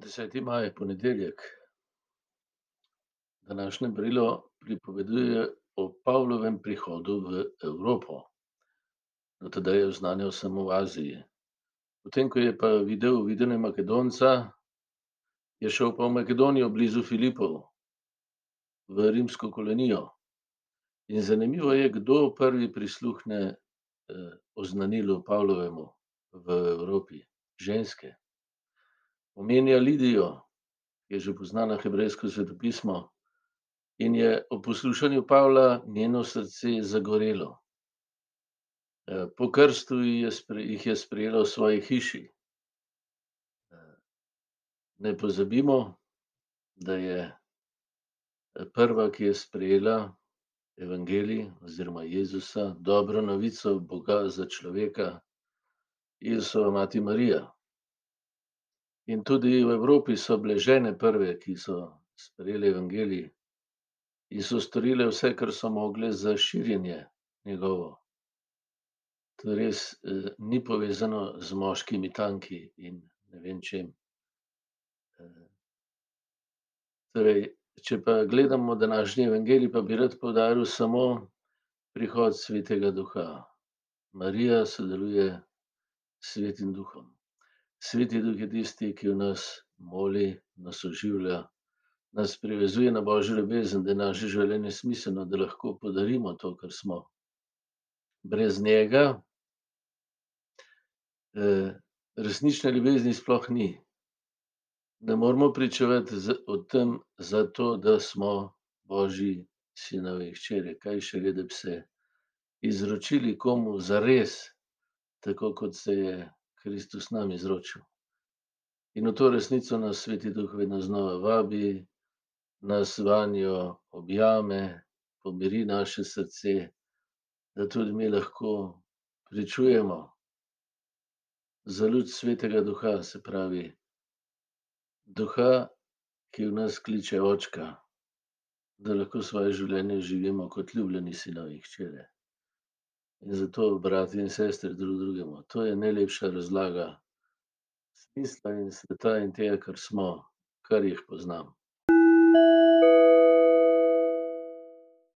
Deseti maj, ponedeljek. Današnje brilo pripoveduje o Pavlovem prihodu v Evropo. Do tedaj je oznanjal samo v Aziji. Potem, ko je pa videl videnje Makedonca, je šel pa v Makedonijo blizu Filipov, v rimsko kolonijo. In zanimivo je, kdo prvi prisluhne, oznanilu Pavlovemu v Evropi. Ženske. Omenja Lidijo, ki je že poznala hebrejsko svetopismo, in je ob poslušanju Pavla njeno srce zagorelo. po krstu jih je sprejela v svoji hiši. ne pozabimo, da je, prva, ki je sprejela evangelij oziroma Jezusa, dobro novico Boga za človeka, Jezusova mati Marija. In tudi v Evropi so bile žene prve, ki so sprejele evangelij in so storile vse, kar so mogle za širjenje njegovo. To res, ni povezano z moškimi tanki in ne vem čim. torej, če pa gledamo današnji evangelij, pa bi rad poudaril samo prihod svetega duha. Marija sodeluje s svetim duhom. Sveti duh je tisti, ki v nas moli, nas oživlja, nas privezuje na božjo ljubezen, da je naše življenje smiselno, da lahko podarimo to, kar smo. Brez njega, resnične ljubezni sploh ni. Ne moremo pričevati o tem zato, da smo božji sinovi in hčere, kaj šele, da bi se izročili komu zares, tako kot se je Kristus nam izročil. In v to resnico nas sveti duh vedno znova vabi, nas vanjo objame, pomiri naše srce, da tudi mi lahko pričujemo za luč svetega duha, se pravi duha, ki v nas kliče očka, da lahko svoje življenje živimo kot ljubljeni sinovi in hčere. In zato, bratje in sestre, drug drugemu, to je najlepša razlaga smisla in sveta in tega, kar smo, kar jih poznam.